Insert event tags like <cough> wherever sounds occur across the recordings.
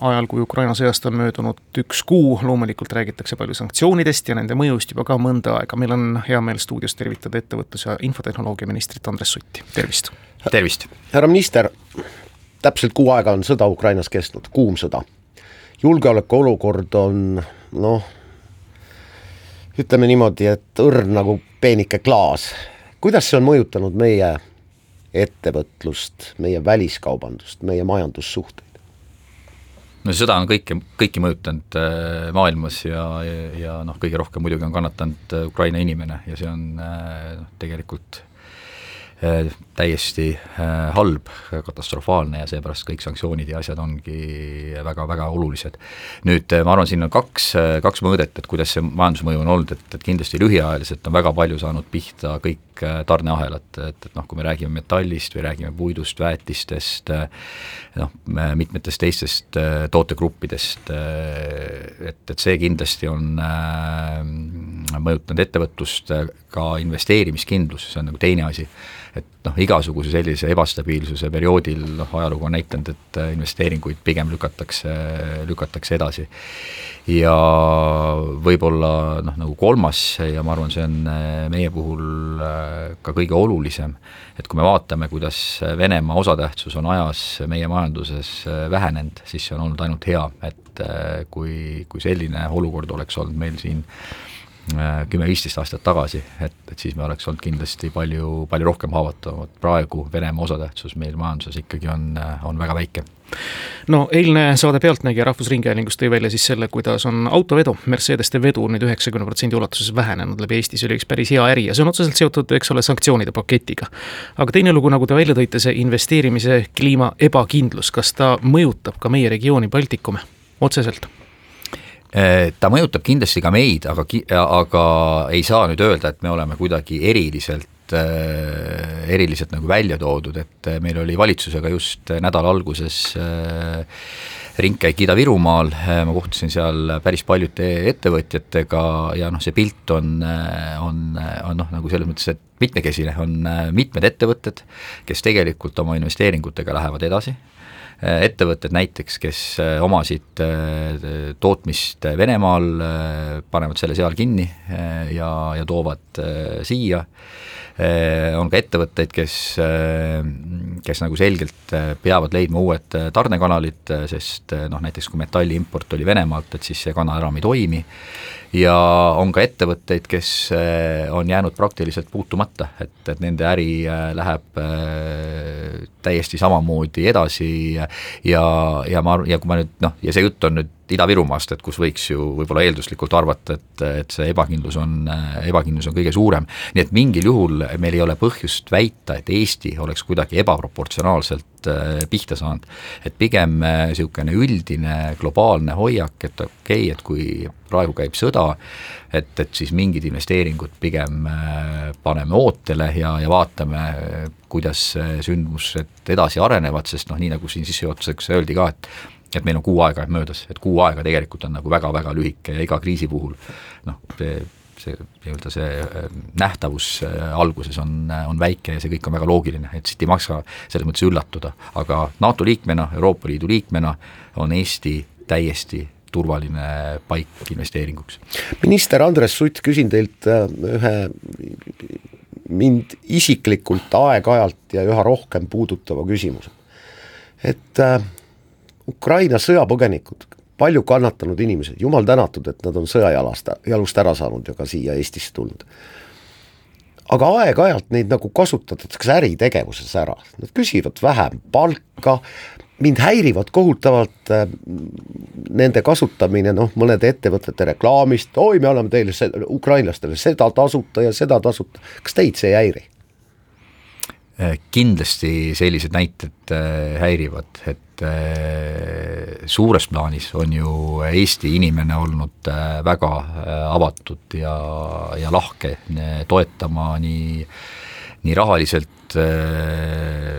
ajal, kui Ukraina sõjast on möödunud üks kuu, loomulikult räägitakse palju sanktsioonidest ja nende mõjust juba ka mõnda aega. meil on hea meel stuudios tervitada ettevõtlus- ja infotehnoloogia ministrit Andres Sutti, tervist! tervist! härra minister, täpselt kuu aega on sõda Ukrainas kestnud, kuum sõda. julgeolekuolukord on noh, ütleme niimoodi, et õrn nagu peenike klaas. kuidas see on mõjutanud meie ettevõtlust, meie väliskaubandust, meie majandussuhteid? No see sõda on kõike, kõiki mõjutanud äh, maailmas ja, ja, ja noh, kõige rohkem muidugi on kannatanud äh, Ukraina inimene ja see on äh, noh, tegelikult täiesti äh, halb, katastrofaalne ja seepärast kõik sanktsioonid ja asjad ongi väga-väga olulised. nüüd äh, ma arvan, siin on kaks, kaks mõõdet, et kuidas see majandusmõju on olnud, et, et kindlasti lühiajaliselt on väga palju saanud pihta kõik tarneahelad, et, et noh, kui me räägime metallist või räägime puidust, väetistest, noh, mitmetest teistest tootegruppidest, et, et see kindlasti on mõjutanud ettevõtlust, ka investeerimiskindlus, see on nagu teine asi et noh, igasuguse sellise ebastabiilsuse perioodil noh, ajalugu on näidanud, et äh, investeeringuid pigem lükatakse, lükatakse edasi. ja võib-olla noh, nagu kolmas ja ma arvan, see on äh, meie puhul äh, ka kõige olulisem, et kui me vaatame, kuidas Venemaa osatähtsus on ajas meie majanduses vähenenud, siis see on olnud ainult hea, et kui, kui selline olukord oleks olnud meil siin kümme-viisteist aastat tagasi, et, et siis me oleks olnud kindlasti palju, palju rohkem haavatavamad, praegu Venemaa osatähtsus meil majanduses ikkagi on, on väga väike no eilne saade Pealtnägija Rahvusringhäälingus tõi välja siis selle, kuidas on autovedu, Mercedeste vedu nüüd üheksakümne protsendi ulatuses vähenenud läbi Eesti, see oli üks päris hea äri ja see on otseselt seotud, eks ole, sanktsioonide paketiga. aga teine lugu, nagu te välja tõite, see investeerimise kliima ebakindlus, kas ta mõjutab ka meie regiooni Baltikume otseselt? Äh, ta mõjutab kindlasti ka meid, aga, aga ei saa nüüd öelda, et me oleme kuidagi eriliselt äh, eriliselt nagu välja toodud, et äh, meil oli valitsusega just nädala alguses ringkäik Ida-Virumaal, ma kohtusin seal päris paljude ettevõtjatega ja noh, see pilt on, on, on noh, nagu selles mõttes, et mitmekesine, on mitmed ettevõtted, kes tegelikult oma investeeringutega lähevad edasi, ettevõtted näiteks, kes äh, omasid äh, tootmist Venemaal, panevad selle seal kinni ja, ja toovad siia, on ka ettevõtteid, kes, kes nagu selgelt peavad leidma uued tarnekanalid, sest noh, näiteks kui metalli import oli Venemaalt, et siis see kanal enam ei toimi, ja on ka ettevõtteid, kes eh, on jäänud praktiliselt puutumata, et, et nende äri eh, läheb eh, täiesti samamoodi edasi ja ja ma ja kui ma nüüd noh, ja see jutt on nüüd Ida-Virumaast, et kus võiks ju võib-olla eelduslikult arvata, et, et see ebakindlus on, ebakindlus on kõige suurem. nii et mingil juhul meil ei ole põhjust väita, et Eesti oleks kuidagi ebaproportsionaalselt äh, pihta saanud. et pigem niisugune äh, üldine globaalne hoiak, et okei okay,, et kui praegu käib sõda, et, et siis mingid investeeringud pigem äh, paneme ootele ja, ja vaatame, kuidas sündmused edasi arenevad, sest noh, nii nagu siin sissejuhatuseks öeldi ka, et et meil on kuu aega möödas, et kuu aega tegelikult on nagu väga-väga lühike ja iga kriisi puhul noh, see, see nii-öelda see äh, nähtavus äh, alguses on, äh, on väike ja see kõik on väga loogiline, et siit ei maksa selles mõttes üllatuda, aga NATO liikmena, Euroopa Liidu liikmena on Eesti täiesti turvaline paik investeeringuks. minister Andres Sutt, küsin teilt ühe mind isiklikult aeg-ajalt ja üha rohkem puudutava küsimuse. et äh, Ukraina sõjapõgenikud, palju kannatanud inimesed, jumal tänatud, et nad on sõjajalast, jalust ära saanud ja ka siia Eestisse tulnud. aga aeg-ajalt neid nagu kasutatakse äritegevuses ära, nad küsivad vähem palka, mind häirivad kohutavalt äh, nende kasutamine noh, mõnede ettevõtete reklaamist, oi, me anname teile se-, ukrainlastele seda tasuta ja seda tasuta, kas teid see ei häiri? Kindlasti sellised näited äh, häirivad, et äh, suures plaanis on ju Eesti inimene olnud väga avatud ja, ja lahke toetama nii, nii rahaliselt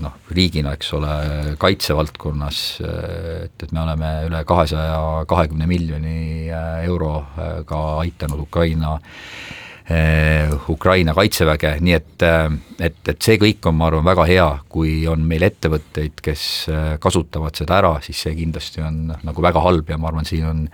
noh, riigina, eks ole, kaitsevaldkonnas, et, et me oleme üle kahesaja kahekümne miljoni euroga aitanud Ukraina Ukraina kaitseväge, nii et, et, et see kõik on, ma arvan, väga hea, kui on meil ettevõtteid, kes kasutavad seda ära, siis see kindlasti on nagu väga halb ja ma arvan, siin on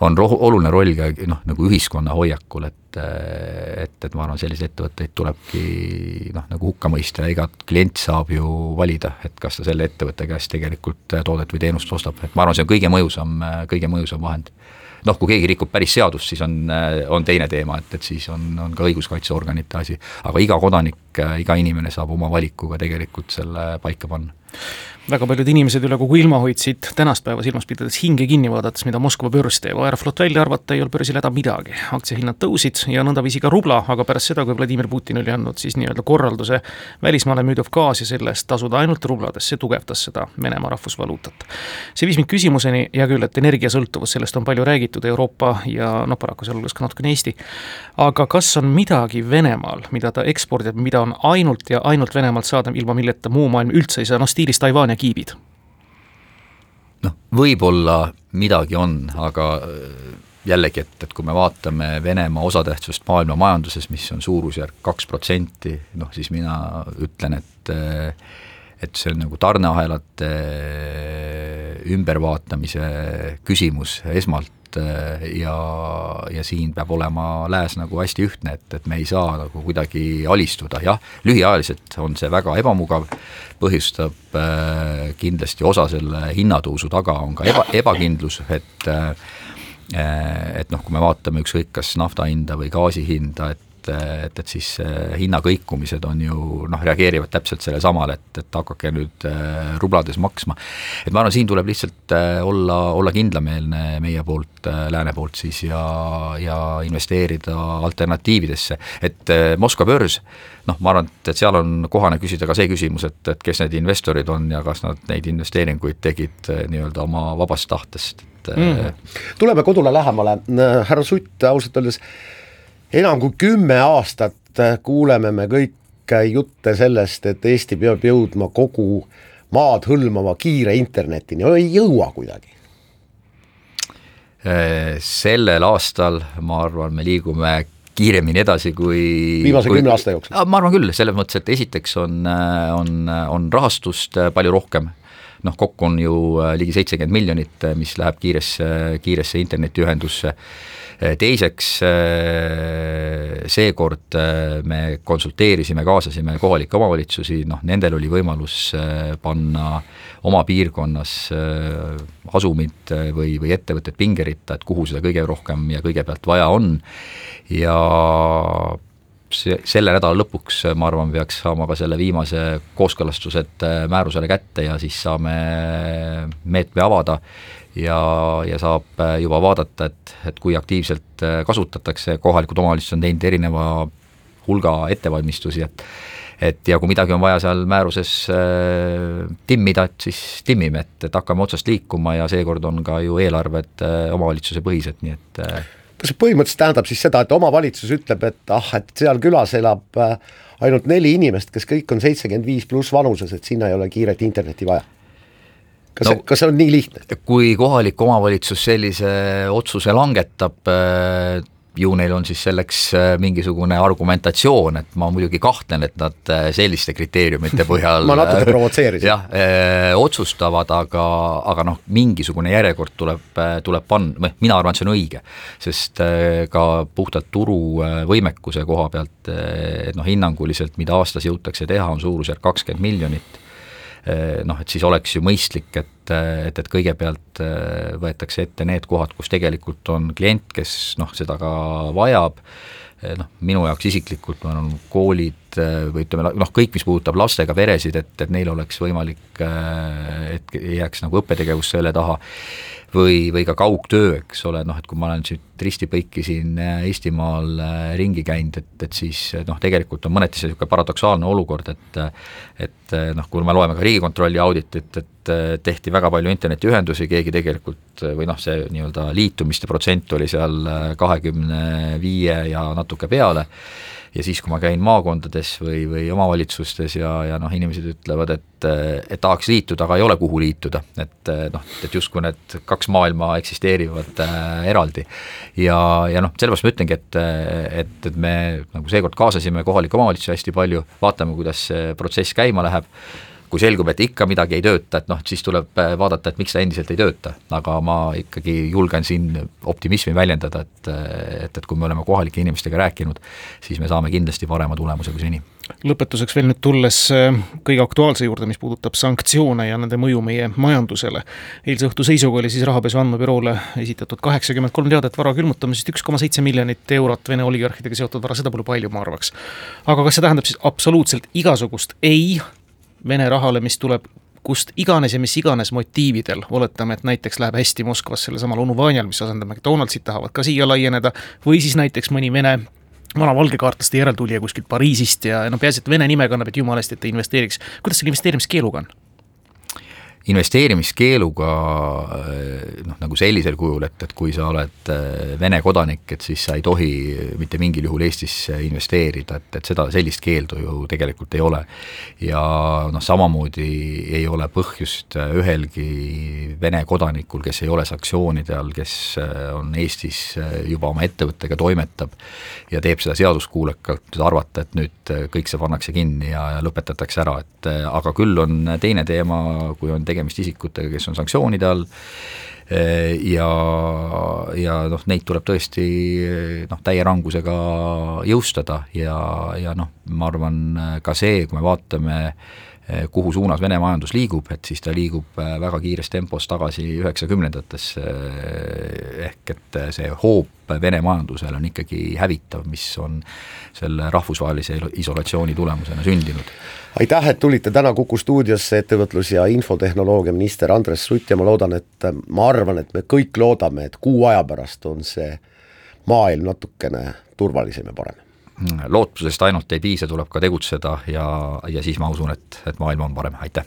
on roh-, oluline roll ka noh, nagu ühiskonna hoiakul, et et, et ma arvan, selliseid ettevõtteid tulebki noh, nagu hukka mõista ja iga klient saab ju valida, et kas ta selle ettevõtte käest tegelikult toodet või teenust ostab, et ma arvan, see on kõige mõjusam, kõige mõjusam vahend noh, kui keegi rikub päris seadust, siis on, on teine teema, et, et siis on, on ka õiguskaitseorganite asi. aga iga kodanik, iga inimene saab oma valikuga tegelikult selle paika panna väga paljud inimesed üle kogu ilma hoidsid tänast päeva silmas pidades hinge kinni vaadates, mida Moskva börs teeb, Aeroflot välja arvata ei olnud börsil häda midagi. aktsiahinnad tõusid ja nõndaviisi ka rubla, aga pärast seda, kui Vladimir Putin oli andnud siis nii-öelda korralduse välismaale müüdav gaas ja selle eest tasuda ainult rublades, see tugevdas seda Venemaa rahvusvaluutat. see viis mind küsimuseni, hea küll, et energiasõltuvus, sellest on palju räägitud, Euroopa ja noh, paraku sealhulgas ka natukene Eesti, aga kas on midagi Venemaal, mida ta ekspordib, mida on ainult ja ainult Venemaalt saada, ilma milleta muu maailm üldse ei saa, noh stiilis Taiwan ja kiibid? noh, võib-olla midagi on, aga äh, jällegi, et, et kui me vaatame Venemaa osatähtsust maailma majanduses, mis on suurusjärk kaks protsenti, noh siis mina ütlen, et äh, et see on nagu tarneahelate äh, ümbervaatamise küsimus esmalt, ja, ja siin peab olema lääs nagu hästi ühtne, et, et me ei saa nagu kuidagi alistuda, jah, lühiajaliselt on see väga ebamugav, põhjustab äh, kindlasti osa selle hinnatõusu taga on ka eba, ebakindlus, et äh, et noh, kui me vaatame ükskõik kas nafta hinda või gaasi hinda, et et, et, et siis äh, hinnakõikumised on ju noh, reageerivad täpselt sellesamale, et, et hakake nüüd äh, rublades maksma. et ma arvan, siin tuleb lihtsalt äh, olla, olla kindlameelne meie poolt, lääne poolt siis ja, ja investeerida alternatiividesse, et Moskva börs, noh, ma arvan, et, et seal on kohane küsida ka see küsimus, et, et kes need investorid on ja kas nad neid investeeringuid tegid nii-öelda oma vabast tahtest, et mm. tuleme kodule lähemale, härra Sutt, ausalt öeldes enam kui kümme aastat kuuleme me kõik jutte sellest, et Eesti peab jõudma kogu maad hõlmava kiire internetini, ei jõua kuidagi. Äh, sellel aastal, ma arvan, me liigume kiiremini edasi kui viimase kümne aasta jooksul? ma arvan küll, selles mõttes, et esiteks on, on, on rahastust palju rohkem, noh kokku on ju ligi seitsekümmend miljonit, mis läheb kiiresse, kiiresse internetiühendusse. Äh, teiseks, äh, seekord äh, me konsulteerisime, kaasasime kohalikke omavalitsusi, noh nendel oli võimalus panna oma piirkonnas asumid või, või ettevõtted pingeritta, et kuhu seda kõige rohkem ja kõigepealt vaja on. Ja see, selle nädala lõpuks, ma arvan, peaks saama ka selle viimase kooskõlastused määrusele kätte ja siis saame meetme avada ja, ja saab äh, juba vaadata, et, et kui aktiivselt äh, kasutatakse, kohalikud omavalitsused on teinud erineva hulga ettevalmistusi, et et ja kui midagi on vaja seal määruses äh, timmida, et siis timmime, et, et hakkame otsast liikuma ja seekord on ka ju eelarved äh, omavalitsuse põhised, nii et äh, kas see põhimõtteliselt tähendab siis seda, et omavalitsus ütleb, et ah, et seal külas elab äh, ainult neli inimest, kes kõik on seitsekümmend viis pluss vanuses, et sinna ei ole kiiret internetti vaja? kas no, kas see on nii lihtne? kui kohalik omavalitsus sellise otsuse langetab, äh, ju neil on siis selleks äh, mingisugune argumentatsioon, et ma muidugi kahtlen, et nad äh, selliste kriteeriumite <laughs> põhjal ma natuke provotseerisin. jah, otsustavad, aga, aga noh, mingisugune järjekord tuleb, tuleb panna, või mina arvan, et see on õige. sest ka puhtalt turu võimekuse koha pealt, et noh, hinnanguliselt, mida aastas jõutakse teha, on suurusjärk kakskümmend miljonit noh, et siis oleks ju mõistlik, et, et, et kõigepealt eh, võetakse ette need kohad, kus tegelikult on klient, kes noh, seda ka vajab, noh, minu jaoks isiklikult on koolid või ütleme noh, kõik, mis puudutab lastega peresid, et, et neil oleks võimalik, et ei jääks nagu õppetegevus selle taha. Või, või ka kaugtöö, eks ole, noh et kui ma olen siit risti-põiki siin Eestimaal ringi käinud, et, et siis noh, tegelikult on mõneti see niisugune paradoksaalne olukord, et et noh, kui me loeme ka Riigikontrolli auditit, et tehti väga palju internetiühendusi, keegi tegelikult või noh, see nii-öelda liitumiste protsent oli seal kahekümne viie ja natuke peale, ja siis, kui ma käin maakondades või, või omavalitsustes ja, ja noh, inimesed ütlevad, et, et tahaks liituda, aga ei ole, kuhu liituda, et noh, et justkui need kaks maailma eksisteerivad äh, eraldi. ja, ja noh, sellepärast ma ütlengi, et, et, et me nagu seekord kaasasime kohalikke omavalitsusi hästi palju, vaatame, kuidas see protsess käima läheb kui selgub, et ikka midagi ei tööta, et noh, siis tuleb äh, vaadata, et miks ta endiselt ei tööta. aga ma ikkagi julgen siin optimismi väljendada, et, et, et kui me oleme kohalike inimestega rääkinud, siis me saame kindlasti parema tulemuse kui seni lõpetuseks veel nüüd tulles äh, kõige aktuaalse juurde, mis puudutab sanktsioone ja nende mõju meie majandusele. eilse õhtu seisuga oli siis rahapesu andmebüroole esitatud kaheksakümmend kolm teadet vara külmutamisest, üks koma seitse miljonit eurot Vene oligarhidega seotud vara, seda pole palju, ma arvaks. aga kas see tähendab siis absoluutselt igasugust ei Vene rahale, mis tuleb kust iganes ja mis iganes motiividel, oletame, et näiteks läheb hästi Moskvas sellesamal onu Vanjal, mis asendab McDonaldsit, tahavad ka siia laieneda, või siis näiteks mõni Vene vana valgekaartlaste järeltulija kuskilt Pariisist ja no peaasi, et Vene nime kannab, et jumala eest, et ta investeeriks. kuidas selle investeerimiskeeluga on? Investeerimiskeeluga noh, nagu sellisel kujul, et, et kui sa oled äh, Vene kodanik, et siis sa ei tohi mitte mingil juhul Eestisse investeerida, et, et seda, sellist keeldu ju tegelikult ei ole. ja noh, samamoodi ei ole põhjust ühelgi Vene kodanikul, kes ei ole sanktsioonide all, kes on Eestis juba oma ettevõttega toimetab ja teeb seda seaduskuulekalt, arvata, et nüüd kõik see pannakse kinni ja, ja lõpetatakse ära, et aga küll on teine teema, kui on tegemist tegemist isikutega, kes on sanktsioonide all ja, ja noh, neid tuleb tõesti noh, täie rangusega jõustada ja, ja noh, ma arvan ka see, kui me vaatame kuhu suunas Vene majandus liigub, et siis ta liigub väga kiires tempos tagasi üheksakümnendatesse, ehk et see hoop Vene majandusele on ikkagi hävitav, mis on selle rahvusvahelise isolatsiooni tulemusena sündinud aitäh, et tulite täna Kuku stuudiosse, ettevõtlus- ja infotehnoloogia minister Andres Sutt ja ma loodan, et ma arvan, et me kõik loodame, et kuu aja pärast on see maailm natukene turvalisem ja parem. Lootusest ainult ei piisa, tuleb ka tegutseda ja, ja siis ma usun, et, et maailm on parem, aitäh!